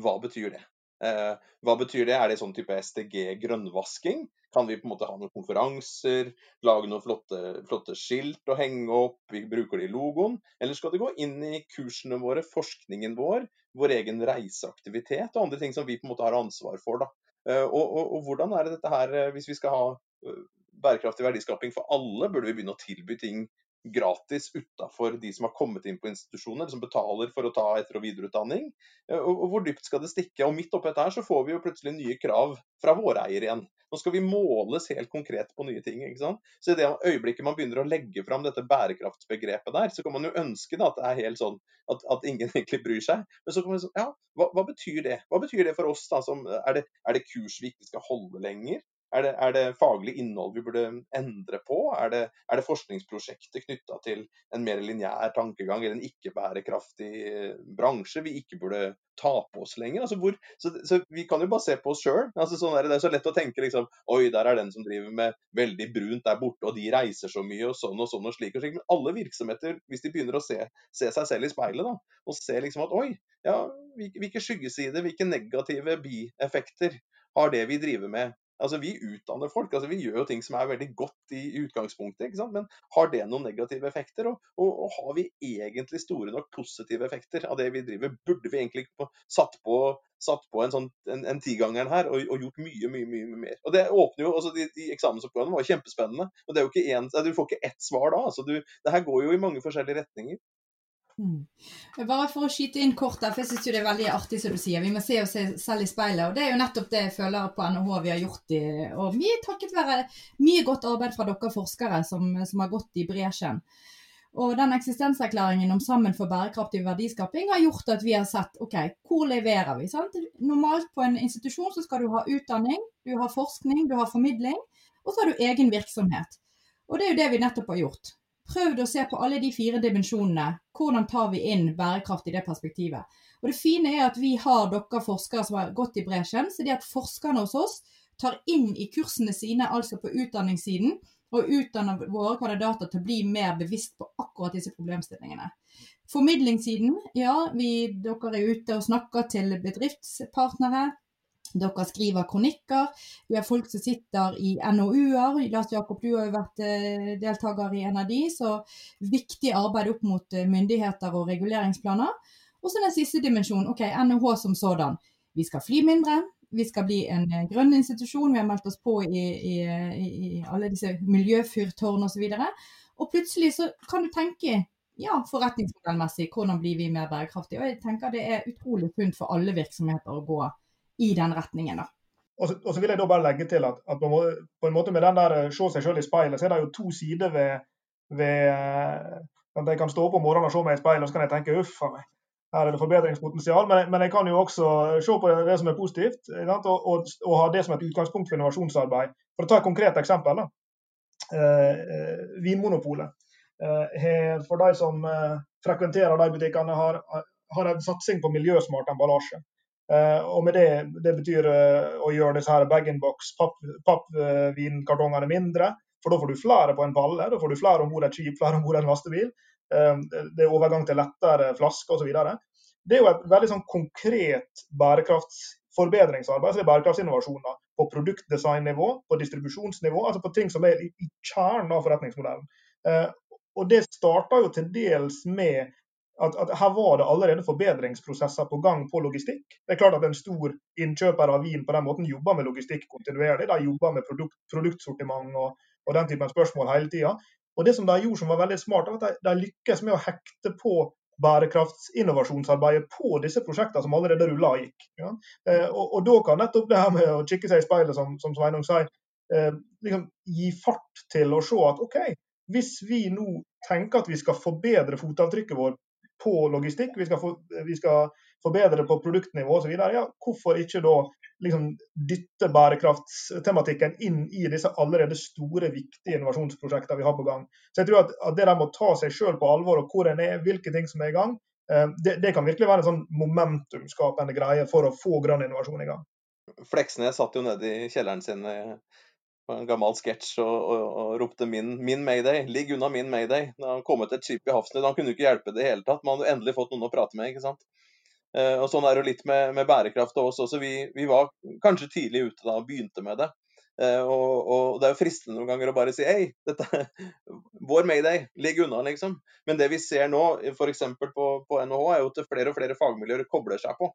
Hva betyr det? Eh, hva betyr det? Er det sånn type SDG-grønnvasking? Kan vi på en måte ha noen konferanser, lage noen flotte, flotte skilt å henge opp, vi bruker det i logoen? Eller skal det gå inn i kursene våre, forskningen vår, vår egen reiseaktivitet og andre ting som vi på en måte har ansvar for? da? Eh, og, og, og hvordan er det dette her, eh, hvis vi skal ha bærekraftig verdiskaping for alle, burde vi begynne å tilby ting gratis utafor de som har kommet inn på institusjoner, som betaler for å ta etter- og videreutdanning. Eh, og, hvor dypt skal det stikke? Og Midt oppi dette her så får vi jo plutselig nye krav fra våre eiere igjen. Nå skal vi måles helt konkret på nye ting. ikke sant? Så i det øyeblikket man begynner å legge fram dette bærekraftsbegrepet der, så kan man jo ønske da, at det er helt sånn at, at ingen egentlig bryr seg. Men så kan man sånn, ja, hva, hva, betyr det? Hva betyr det for oss? da? Som, er, det, er det kurs vi skal holde lenger? Er det, er det, faglig innhold vi burde endre på? Er det, er det forskningsprosjekter knytta til en mer lineær tankegang eller en ikke-bærekraftig eh, bransje vi ikke burde ta på oss lenger? Altså hvor, så, så, Vi kan jo bare se på oss sjøl. Altså sånn det er så lett å tenke liksom Oi, der er den som driver med veldig brunt der borte, og de reiser så mye, og sånn og sånn og slik og slik. Men alle virksomheter, hvis de begynner å se, se seg selv i speilet, da, og se liksom at oi, ja, hvilke skyggesider, hvilke negative bieffekter har det vi driver med Altså, Vi utdanner folk. altså Vi gjør jo ting som er veldig godt i utgangspunktet. ikke sant? Men har det noen negative effekter? Og, og, og har vi egentlig store nok positive effekter av det vi driver? Burde vi egentlig satt på, satt på en sånn en, en tigangeren her og, og, gjort mye, mye mye mer? Og det åpner jo, altså De, de eksamensoppgavene var kjempespennende. og det er jo ikke en, Du får ikke ett svar da. altså du, Det her går jo i mange forskjellige retninger. Mm. Bare for å skyte inn kort der, for jeg syns det er veldig artig som du sier. Vi må se oss selv i speilet. Og det er jo nettopp det jeg føler på NHH vi har gjort. I, og mye takket være mye godt arbeid fra dere forskere som, som har gått i bresjen. Og den eksistenserklæringen om Sammen for bærekraftig verdiskaping har gjort at vi har sett OK, hvor leverer vi? Sant? Normalt på en institusjon så skal du ha utdanning, du har forskning, du har formidling, og så har du egen virksomhet. Og det er jo det vi nettopp har gjort prøvd å se på alle de fire dimensjonene. Hvordan tar vi inn bærekraft i det perspektivet. Og Det fine er at vi har dere forskere som har gått i bresjen. Så det at forskerne hos oss tar inn i kursene sine, altså på utdanningssiden, og utdanner våre kandidater til å bli mer bevisst på akkurat disse problemstillingene. Formidlingssiden, ja, vi, dere er ute og snakker til bedriftspartnere, dere skriver kronikker. Du er folk som sitter i NOU-er. Lars Jakob, du har jo vært eh, deltaker i en av de, så viktig arbeid opp mot eh, myndigheter og reguleringsplaner. Og så den siste dimensjonen, ok, NHH som sådan. Vi skal fly mindre. Vi skal bli en eh, grønn institusjon. Vi har meldt oss på i, i, i alle disse miljøfyrtårn osv. Og, så og plutselig så kan du tenke ja, forretningsmodellmessig, hvordan blir vi mer bærekraftige? Og jeg tenker det er utrolig sunt for alle virksomheter å gå i den retningen. da. Og så, og så, vil jeg da bare legge til at, at på, en måte, med den der eh, se seg selv i speilet, så er det jo to sider ved, ved eh, at jeg kan stå opp om morgenen og se meg i speilet og så kan jeg tenke uff a meg, her er det forbedringspotensial. Men, men, jeg kan jo også se på det, som er positivt og, og, og, ha det som et utgangspunkt for innovasjonsarbeid. For å ta et konkret eksempel. da. Eh, eh Vinmonopolet. Eh, for de som eh, frekventerer de butikkene, har, har en satsing på miljøsmart emballasje. Uh, og med det, det betyr uh, å gjøre disse her bag-in-box pappvinkartongene papp, mindre. For da får du flere på en palle, da får du flere om bord et skip, flere om bord en lastebil. Uh, det er overgang til lettere flasker osv. Det er jo et veldig sånn konkret bærekraftsforbedringsarbeid. så det er Bærekraftsinnovasjoner på produktdesignnivå, på distribusjonsnivå, altså på ting som er i kjernen av forretningsmodellen. og det starter jo til dels med at, at, her var det allerede forbedringsprosesser på gang på logistikk. Det er klart at En stor innkjøper av vin på den måten jobber med logistikk kontinuerlig. De jobber med produkt, produktsortiment og, og, den typen spørsmål hele tida. Og det som de gjorde som var veldig smart, var at de, de lykkes med å hekte på bærekraftsinnovasjonsarbeidet på disse prosjektene som allerede rulla og gikk. Ja. Eh, og, og, da kan nettopp det her med å kikke seg i speilet, som, som Sveinung sier, eh, liksom gi fart til å se at OK, hvis vi nå tenker at vi skal forbedre fotavtrykket vårt på logistikk, vi skal, for, vi skal forbedre på produktnivå osv., ja, hvorfor ikke da liksom dytte bærekraftstematikken inn i disse allerede store, viktige innovasjonsprosjektene vi har på gang. Så jeg tror at, at det der med å ta seg sjøl på alvor og hvor en er, hvilke ting som er i gang, eh, det, det, kan virkelig være en sånn momentumskapende greie for å få grønn innovasjon i gang. Fleksnes satt jo nede i kjelleren sin eh, på en gammel sketsj og, og, og, ropte min, min, mayday', ligg unna min mayday'. Da han kom ut et skip i Hafsnøy, han kunne ikke hjelpe det i hele tatt. Man hadde endelig fått noen å prate med. ikke sant? Eh, og Sånn er det litt med, med bærekraft og oss også. Vi, vi, var kanskje tidlig ute da og begynte med det. Eh, og, og, Det er jo fristende noen ganger å bare si hei, dette er vår mayday, ligg unna, liksom. Men det vi ser nå, f.eks. På, på NHH, er jo at flere og flere fagmiljøer kobler seg på.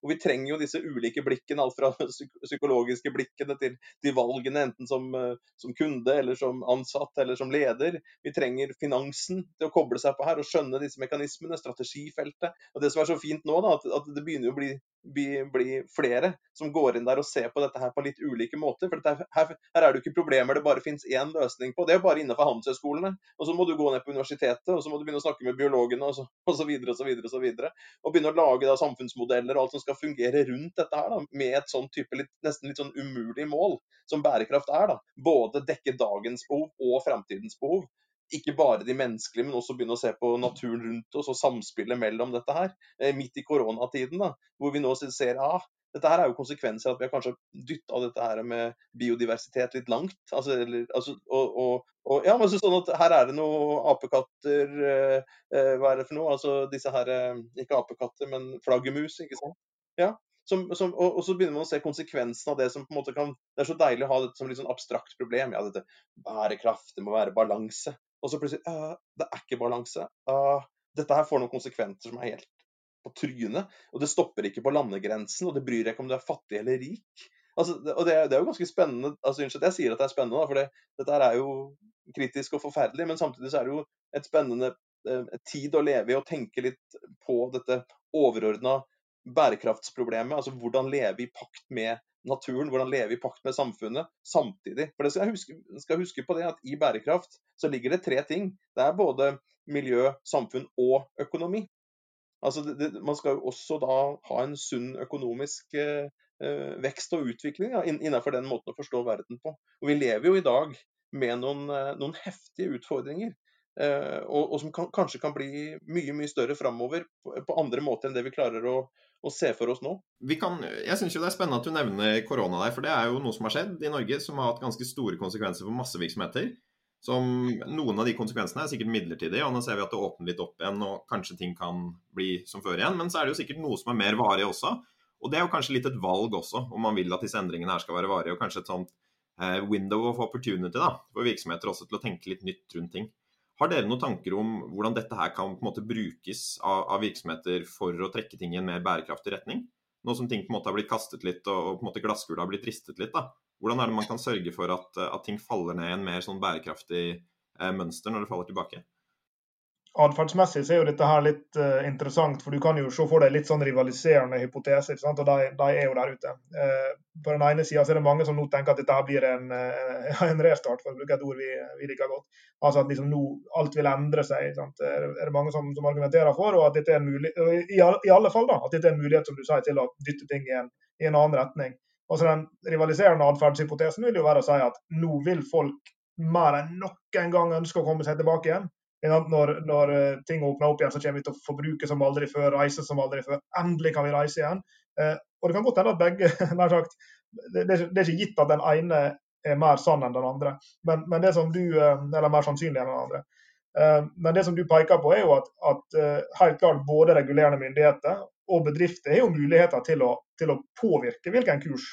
Og Vi trenger jo disse ulike blikkene, alt fra psykologiske blikkene til, til valgene, enten som, eh, som, kunde eller som ansatt eller som leder. Vi trenger finansen til å koble seg på her og skjønne disse mekanismene, strategifeltet. Og Det som er så fint nå, da, at, at det begynner å bli, bli, bli, flere som går inn der og ser på dette her på litt ulike måter. For her, her, er det jo ikke problemer det bare finnes én løsning på. Det er bare innenfor handelshøyskolene. Og så må du gå ned på universitetet og så må du begynne å snakke med biologene og så, og så videre og så videre. Og så videre. Og begynne å lage da, samfunnsmodeller og alt som skal fungere rundt dette her, da, med et sånn type litt, nesten litt sånn umulig mål som bærekraft er. da, Både dekke dagens behov og fremtidens behov. Ikke bare de menneskelige, men også begynne å se på naturen rundt oss og samspillet mellom dette her. Eh, midt i koronatiden, da, hvor vi nå ser ah, dette her er jo konsekvenser at vi har kanskje dytta dette her med biodiversitet litt langt. Altså, eller, altså, og, og, og, ja, men så sånn at Her er det noen apekatter eh, eh, Hva er det for noe? Altså disse her eh, Ikke apekatter, men flaggermus. ikke sant? Ja, som, som, og, og, så begynner man å se konsekvensen av det som på en måte kan Det er så deilig å ha det som litt sånn abstrakt problem. Ja, dette bærekraft, det må være balanse. Og så plutselig uh, Det er ikke balanse. Uh, dette her får noen konsekvenser som er helt på trynet. Og det stopper ikke på landegrensen, og det bryr deg ikke om du er fattig eller rik. Altså, og det, det, er jo ganske spennende. altså Unnskyld jeg sier at det er spennende, for det, dette her er jo kritisk og forferdelig, men samtidig så er det jo et spennende eh, tid å leve i og tenke litt på dette overordna bærekraftsproblemet. Altså hvordan leve i pakt med naturen, hvordan leve i pakt med samfunnet samtidig. For det skal huske, skal huske på det at I bærekraft så ligger det tre ting. Det er både miljø, samfunn og økonomi. Altså det, det, man skal jo også da ha en sunn økonomisk eh, eh vekst og utvikling ja, innenfor den måten å forstå verden på. Og Vi lever jo i dag med noen, eh, noen heftige utfordringer. Eh, og, og, som kan, kanskje kan bli mye mye større framover på, på, andre måter enn det vi klarer å, å se for oss nå. Kan, jeg syns det er spennende at du nevner korona der, for det er jo noe som har skjedd i Norge som har hatt ganske store konsekvenser for massevirksomheter. Som Noen av de konsekvensene er sikkert midlertidige, og nå ser vi at det åpner litt opp igjen og kanskje ting kan bli som før igjen. Men så er det jo sikkert noe som er mer varig også. Og det er jo kanskje litt et valg også, om man vil at disse endringene her skal være varige. Og kanskje et sånt eh, window of opportunity da, for virksomheter også til å tenke litt nytt rundt ting. Har dere noen tanker om hvordan dette her kan på en måte brukes av, av, virksomheter for å trekke ting i en mer bærekraftig retning? Nå som ting på en måte har blitt kastet litt og, og på en måte glasskula har blitt ristet litt. da. Hvordan er det man kan sørge for at, at ting faller ned i en mer sånn bærekraftig eh, mønster når det faller tilbake? Atferdsmessig er jo dette her litt uh, interessant, for du kan jo se for deg litt sånn rivaliserende hypoteser. og de, de, er jo der ute. Uh, på den ene sida er det mange som nå tenker at dette her blir en, uh, en restart, for å bruke et ord vi, vi, liker godt. Altså at liksom nå alt vil endre seg. Sant? Er, er det mange som, som, argumenterer for, og at dette er en mulighet, i, i, alle fall da, at dette er en mulighet som du sier, til å dytte ting i en, i en annen retning. Altså Den rivaliserende atferdshypotesen vil jo være å si at nå vil folk mer enn noen gang ønske å komme seg tilbake igjen. Når, når, eh, ting åpner opp igjen, så kommer vi til å forbruke som aldri før, reise som aldri før. Endelig kan vi reise igjen. Eh, og det kan godt hende at begge nær sagt, det, det, er ikke gitt at den ene er mer sann enn den andre, men, men det som du, eh, eller mer sannsynlig enn den andre. Men det som du peker på, er jo at, at helt klart både regulerende myndigheter og bedrifter har jo muligheter til å, til å påvirke hvilken kurs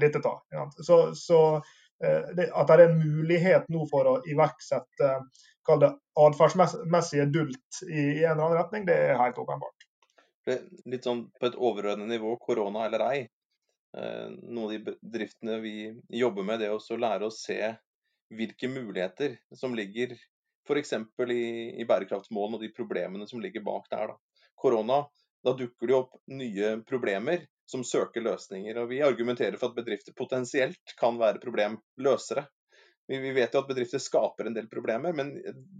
dette tar. Så, så det, at det er en mulighet nå for å iverksette kall det atferdsmessige dult i, i, en eller annen retning, det er helt åpenbart. Litt sånn på et overordnet nivå, korona eller ei. Eh, noen av de bedriftene vi jobber med, det er å lære å se hvilke muligheter som ligger f.eks. I, i bærekraftsmålene og de problemene som ligger bak der. Da. Korona, da dukker det opp nye problemer som søker løsninger. og Vi argumenterer for at bedrifter potensielt kan være problemløsere. Vi, vet jo at bedrifter skaper en del problemer, men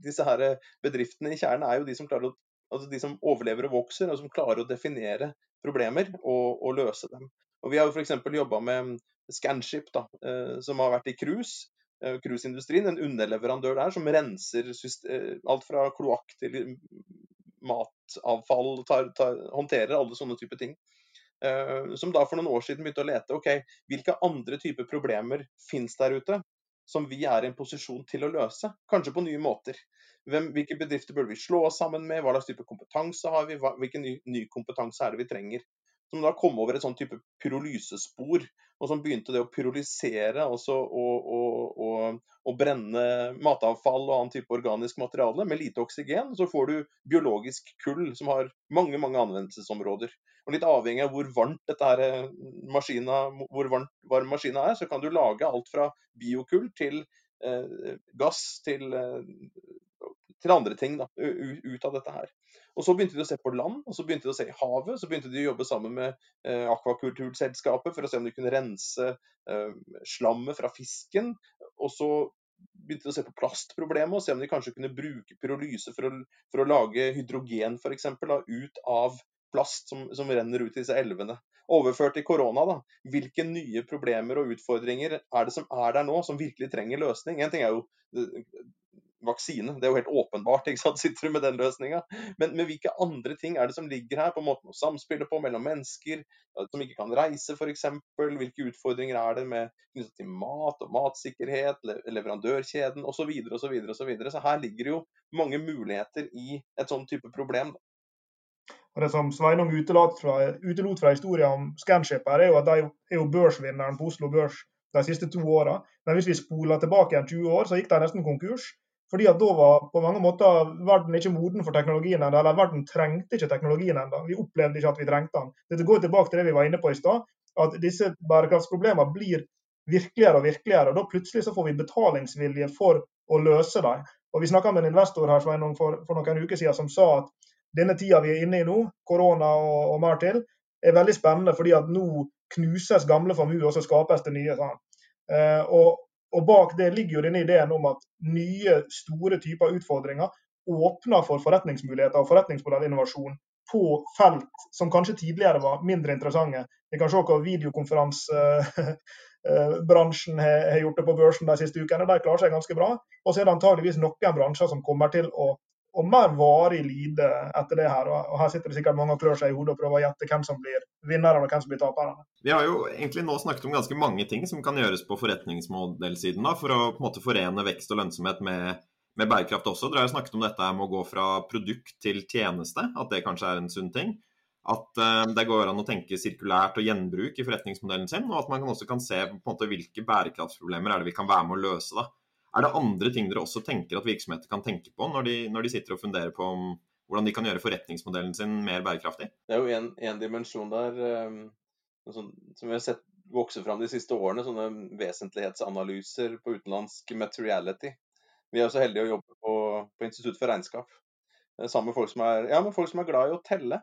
disse her bedriftene i kjernen er jo de som, å, altså de som overlever og vokser, og som klarer å definere problemer og, og løse dem. Og Vi har jo f.eks. jobba med Scanship, da, eh, som har vært i cruise. Eh, cruiseindustrien, en underleverandør der som renser eh, alt fra kloakk til matavfall, tar, tar, håndterer alle sånne type ting. som da for noen år siden begynte å lete ok, hvilke andre typer problemer finnes der ute som vi er i en posisjon til å løse, kanskje på nye måter. Hvem, hvilke bedrifter burde vi slå oss sammen med, hva slags type kompetanse har vi, hva, hvilken ny, ny, kompetanse er det vi trenger. Som da kom over et sånn type pyrolysespor, og som begynte det å pyrolysere altså, og, og, og, og, brenne matavfall og annen type organisk materiale med lite oksygen. Så får du biologisk kull som har mange mange anvendelsesområder. Og Litt avhengig av hvor varmt dette her eh, maskina, hvor varmt, varm maskina er, så kan du lage alt fra biokull til eh, gass til, eh, til, andre ting da, ut av dette her. Og Så begynte de å se på land, og så begynte de å se i havet. Så begynte de å jobbe sammen med eh, akvakulturselskapet for å se om de kunne rense eh, slammet fra fisken. Og så begynte de å se på plastproblemet og se om de kanskje kunne bruke pyrolyse for å, for å lage hydrogen eksempel, ut av plast som, som, renner ut i disse elvene. Overført til korona, da. Hvilke nye problemer og utfordringer er det som er der nå, som virkelig trenger løsning? En ting er jo vaksine, det er jo helt åpenbart. ikke sant, Sitter du med den løsninga? Men, men, hvilke andre ting er det som ligger her, på måten å samspille på mellom mennesker som ikke kan reise f.eks.? Hvilke utfordringer er det med knyttet til mat og matsikkerhet, leverandørkjeden osv. Så, videre, og så, videre. så her ligger jo mange muligheter i et sånn type problem. Da. Og Det som Sveinung utelot fra, fra historien om Scanship, er jo at de er jo børsvinneren på Oslo Børs de siste to åra. Men hvis vi spoler tilbake igjen 20 år, så gikk de nesten konkurs. Fordi at da var på mange måter verden ikke moden for teknologien ennå. Eller verden trengte ikke teknologien ennå. Vi opplevde ikke at vi trengte den. Dette går tilbake til det vi var inne på i stad. At disse bærekraftsproblemene blir virkeligere og virkeligere. og Da plutselig så får vi betalingsvilje for å løse dem. Og Vi snakka med en investor her Sveinung, for, for noen uker siden som sa at denne tida vi er inne i nå, korona og, og mer til, er veldig spennende fordi at nå knuses gamle formuer, og så skapes det nye. Sånn. Eh, og, og, bak det ligger jo denne ideen om at nye, store typer utfordringer åpner for forretningsmuligheter og forretningsmodellinnovasjon på felt som kanskje tidligere var mindre interessante. Vi kan se hva videokonferansebransjen har gjort det på børsen de siste ukene. De klarer seg ganske bra. Og så er det antageligvis noen bransjer som kommer til å og mer varig lide etter det her. Og her sitter det sikkert mange og klør seg i hodet og prøver å gjette hvem som blir vinnerne og hvem som blir taperne. Vi har jo egentlig nå snakket om ganske mange ting som kan gjøres på forretningsmodellsiden da, for å på en måte forene vekst og lønnsomhet med, med bærekraft også. Dere har jo snakket om dette med å gå fra produkt til tjeneste, at det kanskje er en sunn ting. At uh, det går an å tenke sirkulært og gjenbruk i forretningsmodellen sin, og at man også kan se på en måte hvilke bærekraftsproblemer er det vi kan være med å løse. da. Er det andre ting dere også tenker at virksomheter kan tenke på når de, når de sitter og funderer på om, hvordan de kan gjøre forretningsmodellen sin mer bærekraftig? Det er jo en dimensjon der um, sånn, som vi har sett vokse fram de siste årene, sånne vesentlighetsanalyser på utenlandsk materiality. Vi er også heldige å jobbe på, på Institutt for regnskap. Sammen med folk som er, ja, folk som er glad i å telle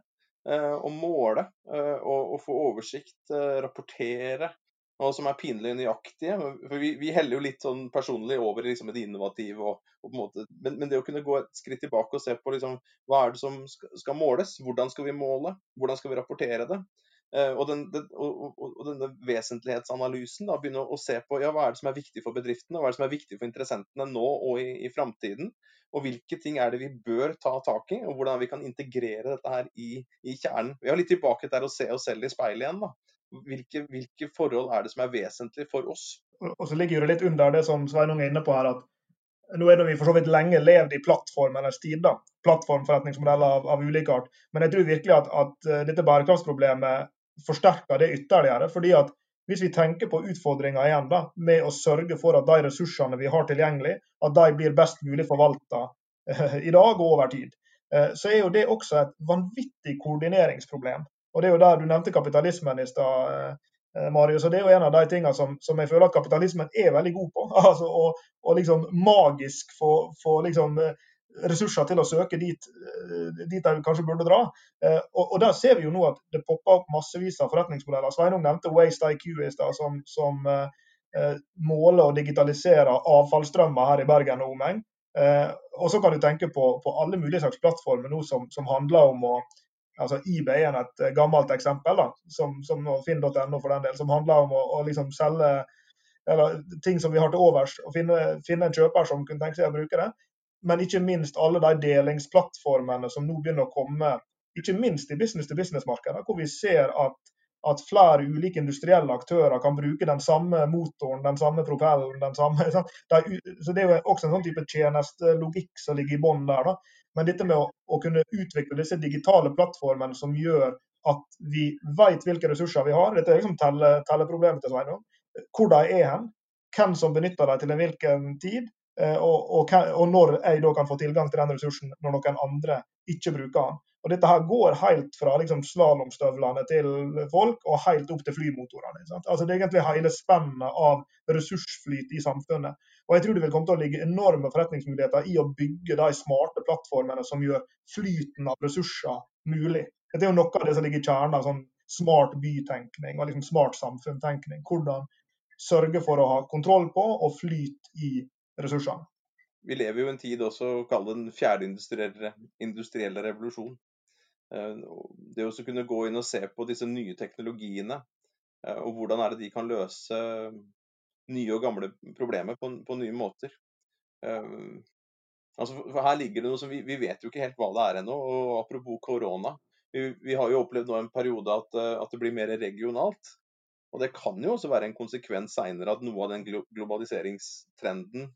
eh, og måle eh, og, og, få oversikt, eh, rapportere og som er pinlig nøyaktige. For vi, vi, heller jo litt sånn personlig over liksom det innovative. Og, og måte, men, men, det å kunne gå et skritt tilbake og se på liksom, hva er det som skal, skal måles, hvordan skal vi måle, hvordan skal vi rapportere det. Eh, og, den, den, og, og, denne vesentlighetsanalysen, da, begynne å, å, se på ja, hva er det som er viktig for bedriftene, hva er det som er viktig for interessentene nå og i, i framtiden. Og hvilke ting er det vi bør ta tak i, og hvordan vi kan integrere dette her i, i kjernen. Vi har litt tilbake til å se oss selv i speilet igjen. da hvilke, hvilke, forhold er det som er vesentlig for oss? Og så ligger det litt under det som Sveinung er inne på her, at nå er det vi for så vidt lenge levd i plattformenes tid. da, Plattformforretningsmodeller av, av ulike art. Men jeg tror virkelig at, at eh, dette bærekraftsproblemet forsterker det ytterligere. fordi at hvis vi tenker på utfordringa igjen da, med å sørge for at de ressursene vi har tilgjengelig, at de blir best mulig forvalta eh, i dag og over tid, eh, så er jo det også et vanvittig koordineringsproblem. Og Det er jo der du nevnte kapitalismen i stad, eh, eh, Marius. og Det er jo en av de tingene som, som jeg føler at kapitalismen er veldig god på. altså Å, å liksom magisk få, få liksom eh, ressurser til å søke dit, dit de kanskje burde dra. Og, og, Der ser vi jo nå at det popper opp massevis av forretningsmodeller. Sveinung nevnte Waste IQ i stad, som, som eh, måler og digitaliserer avfallsstrømmer her i Bergen og omegn. Eh, og så kan du tenke på, på, alle mulige slags plattformer nå som, som handler om å altså eBay er et gammelt eksempel, da, som, som finn.no for den del, som handler om å, å liksom selge eller ting som vi har til overs, og finne, finne, en kjøper som kunne tenke seg å bruke det men ikke minst alle de delingsplattformene som nå begynner å komme, ikke minst i business-to-business-markedet, hvor vi ser at, at, flere ulike industrielle aktører kan bruke den samme motoren, den samme propellen. den samme, så Det er jo også en sånn type tjenestelogikk som ligger i bunnen der. Da. Men dette med å, å, kunne utvikle disse digitale plattformene som gjør at vi vet hvilke ressurser vi har, dette er liksom telleproblemet til Sveinung, hvor de er hen, hvem som benytter dem til en hvilken tid, Eh, og, og, og, når jeg da kan få tilgang til den ressursen når noen andre ikke bruker den. Og Dette her går helt fra liksom, slalåmstøvlene til folk og helt opp til flymotorene. Altså, det er egentlig hele spennet av ressursflyt i samfunnet. Og jeg tror det vil komme til å ligge enorme forretningsmuligheter i å bygge de smarte plattformene som gjør flyten av ressurser mulig. Dette er jo noe av det som ligger i kjernen av sånn smart bytenkning og liksom smart samfunnstenkning. Hvordan sørge for å ha kontroll på og flyt i ressursene. Vi lever jo en tid også å kalle den fjerde industrielle, industrielle revolusjon. Eh, det å kunne gå inn og se på disse nye teknologiene, eh, og hvordan er det de kan løse nye og gamle problemer på, på nye måter. Um, altså, Her ligger det noe som vi, vi vet jo ikke helt hva det er ennå. og Apropos korona. Vi, vi, har jo opplevd nå en periode at, at det blir mer regionalt. Og Det kan jo også være en konsekvens seinere at noe av den globaliseringstrenden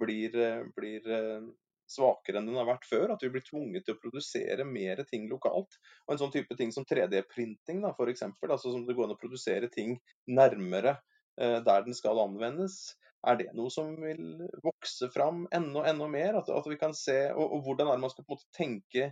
blir, eh, blir, eh, svakere enn den har vært før. At vi blir tvunget til å produsere mer ting lokalt. Og En sånn type ting som 3D-printing, f.eks. Altså som det går an å produsere ting nærmere eh, der den skal anvendes. Er det noe som vil vokse fram enda, enda mer? At, at vi kan se, og, og, Hvordan er det man skal på en måte tenke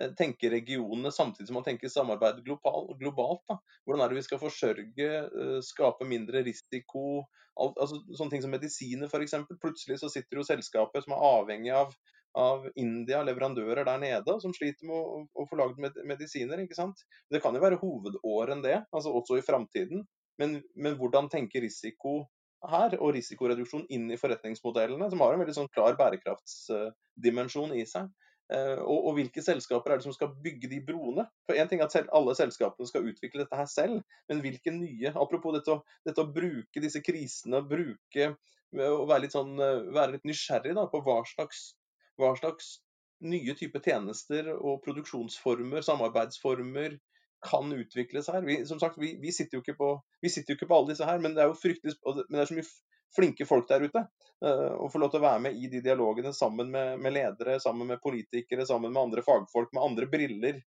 Eh, tenke regionene samtidig som man tenker samarbeid global, globalt. Da. Hvordan er det vi skal forsørge, eh, skape mindre risiko? Alt, altså, sånne ting som medisiner f.eks. Plutselig så sitter jo selskapet som er avhengig av, av India, leverandører der nede, som sliter med å, å få lagd med, medisiner. ikke sant? Det kan jo være hovedåren det, altså også i framtiden. Men, men hvordan tenke risiko her, og risikoreduksjon inn i forretningsmodellene, som har en veldig sånn klar bærekraftsdimensjon i seg. Eh, og, og, hvilke selskaper er det som skal bygge de broene? For Én ting er at alle selskapene skal utvikle dette her selv, men hvilke nye Apropos dette, dette å bruke disse krisene, bruke å være litt, sånn, eh, være litt nysgjerrig da, på hva slags, hva slags nye typer tjenester og produksjonsformer, samarbeidsformer, kan utvikles her. Vi, som sagt, vi, vi, sitter på, vi, sitter jo ikke på, alle disse her, men det er jo fryktelig, men det er så mye flinke folk der ute. Uh, få lov til å være med i de dialogene sammen med, med, ledere, sammen med politikere, sammen med andre fagfolk med andre briller,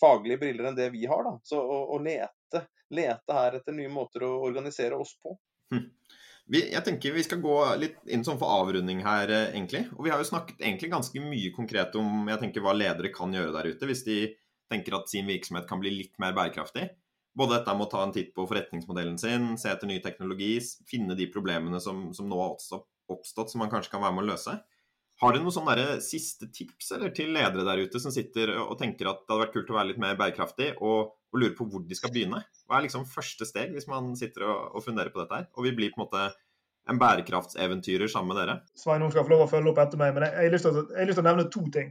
faglige briller enn det vi har. da. Så å, å lete, lete, her etter nye måter å organisere oss på. Hm. Jeg tenker Vi skal gå litt inn sånn for avrunding her, eh, egentlig. Og Vi har jo snakket egentlig ganske mye konkret om jeg tenker, hva ledere kan gjøre der ute, hvis de tenker at sin virksomhet kan bli litt mer bærekraftig. Både dette med å ta en titt på forretningsmodellen sin, se etter ny teknologi, finne de problemene som, som nå har oppstått, som man kanskje kan være med å løse. Har dere noen sånne siste tips eller, til ledere der ute som sitter og tenker at det hadde vært kult å være litt mer bærekraftig, og, og lurer på hvor de skal begynne? Hva er liksom første steg hvis man sitter og, og funderer på dette her, og vil bli på en måte en bærekraftseventyrer sammen med dere? Sveinung skal få lov å følge opp etter meg, men jeg, jeg, har, lyst til, jeg har lyst til å nevne to ting.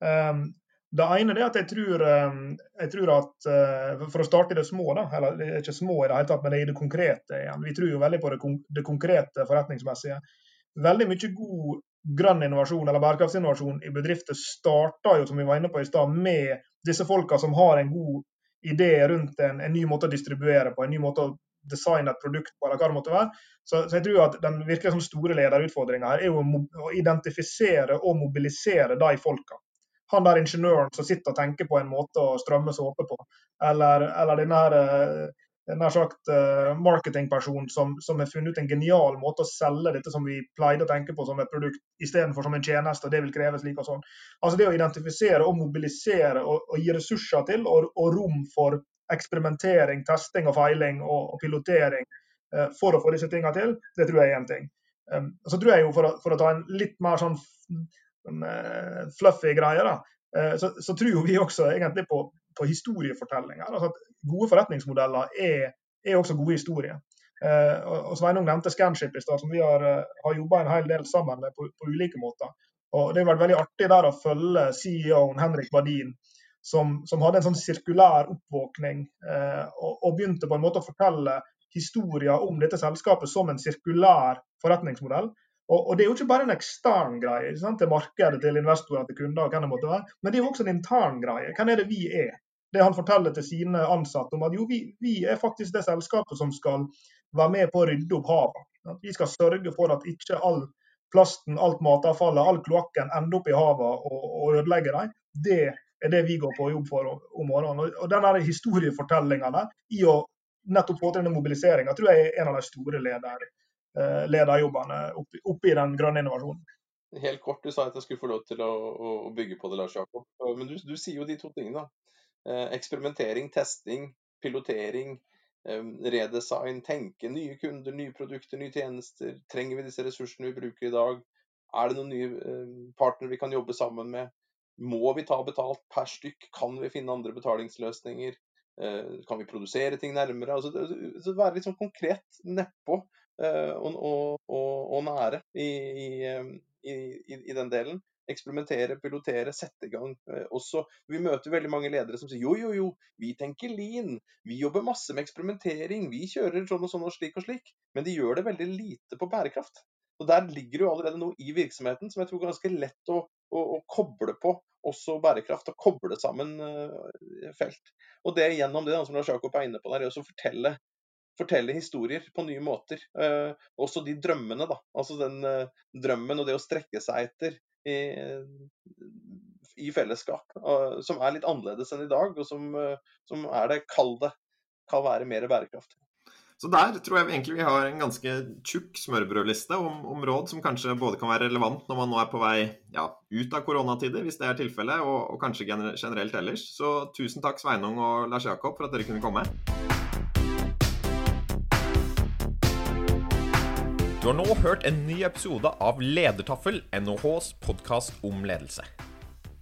Um, det ene er at jeg tror, eh, jeg tror, at eh, For å starte i det små, da, eller er ikke små i det hele tatt, men i det konkrete igjen. Vi tror jo veldig på det, det konkrete forretningsmessige. Veldig mye god grønn innovasjon eller bærekraftsinnovasjon i bedrifter starter jo, som vi var inne på i stad, med disse folka som har en god idé rundt en, en, ny måte å distribuere på, en ny måte å designe et produkt på, eller hva det måtte være. Så, så jeg tror at den virkelig store lederutfordringa her er jo å identifisere og mobilisere de folka han der ingeniøren som sitter og tenker på en måte å strømme såpe på. Eller, eller den her, eh, nær sagt marketingperson som, som har funnet ut en genial måte å selge dette som vi pleide å tenke på som et produkt, istedenfor som en tjeneste. og Det vil kreve slik og sånn. Altså Det å identifisere og mobilisere og, og gi ressurser til og, og, rom for eksperimentering, testing og feiling og, og pilotering eh, for å få disse tingene til, det tror jeg er én ting. Um, så tror jeg jo, for å, for å, ta en litt mer sånn uh, fluffy greie, da, uh, så, så, tror vi også egentlig på, på historiefortellinger. Altså at gode forretningsmodeller er, er også gode historier. og, og Sveinung nevnte Scanship i stad, som vi har, har jobba en hel del sammen med på, på, ulike måter. Og Det har vært veldig artig der å følge CEO-en Henrik Badin, som, som, hadde en sånn sirkulær oppvåkning eh, og, og, begynte på en måte å fortelle historier om dette selskapet som en sirkulær forretningsmodell. Og, og, Det er jo ikke bare en ekstern greie til markedet, til investorer, til kunder, hvem det måtte være, men det er jo også en intern greie. Hvem er det vi er? Det han forteller til sine ansatte om at jo, vi, vi er faktisk det selskapet som skal være med på å rydde opp havet. Vi skal sørge for at ikke all plasten, alt matavfallet, all kloakken ender opp i havet og, og ødelegger dem. Det er det vi går på jobb for om morgenen. Og denne historiefortellinga i å nettopp få til denne mobiliseringa tror jeg er en av de store leder, eh, lederjobbene oppi, oppi den grønne innovasjonen. Helt kort, du sa at jeg skulle få lov til å, å bygge på det, Lars Jakob. Men du, du sier jo de to tingene. Eh, eksperimentering, testing, pilotering, eh, redesign, tenke nye kunder, nye produkter, nye tjenester. Trenger vi disse ressursene vi bruker i dag? Er det noen nye eh, partnere vi kan jobbe sammen med? Må vi ta betalt per stykk? Kan vi finne andre betalingsløsninger? Kan vi produsere ting nærmere? Altså, være litt sånn konkret nedpå og, og, og, og, nære i, i, i, i den delen eksperimentere, pilotere, sette i gang. Eh, også, vi møter veldig mange ledere som sier jo, jo, jo, vi tenker lean. Vi jobber masse med eksperimentering. Vi kjører sånn og sånn og slik og slik. Men de gjør det veldig lite på bærekraft. Og Der ligger jo allerede noe i virksomheten som jeg tror er ganske lett å, å, å koble på også bærekraft, og koble sammen uh, felt. Og det gjennom det som Lars Jakob er inne på der, er å fortelle fortelle historier på nye måter. Uh, også de drømmene, da. Altså den uh, drømmen og det å strekke seg etter i, i fellesskap. Og, som er litt annerledes enn i dag, og som, som er det, kall det, kan være mer bærekraftig. Så der tror jeg egentlig vi har en ganske tjukk smørbrødliste om, om, råd som kanskje både kan være relevant når man nå er på vei ja, ut av koronatider, hvis det er tilfellet, og, og kanskje generelt ellers. Så tusen takk Sveinung og Lars Jakob for at dere kunne komme. Du har nå hørt en ny episode av Ledertaffel, NHHs podkast om ledelse.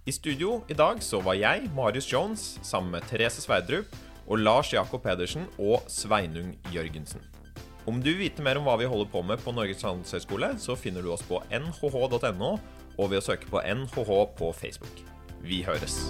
I studio i dag så var jeg, Marius Jones, sammen med Therese Sverdrup og Lars Jakob Pedersen og Sveinung Jørgensen. Om du vil vite mer om hva vi holder på med på Norges handelshøyskole, så finner du oss på nhh.no og ved å søke på NHH på Facebook. Vi høres.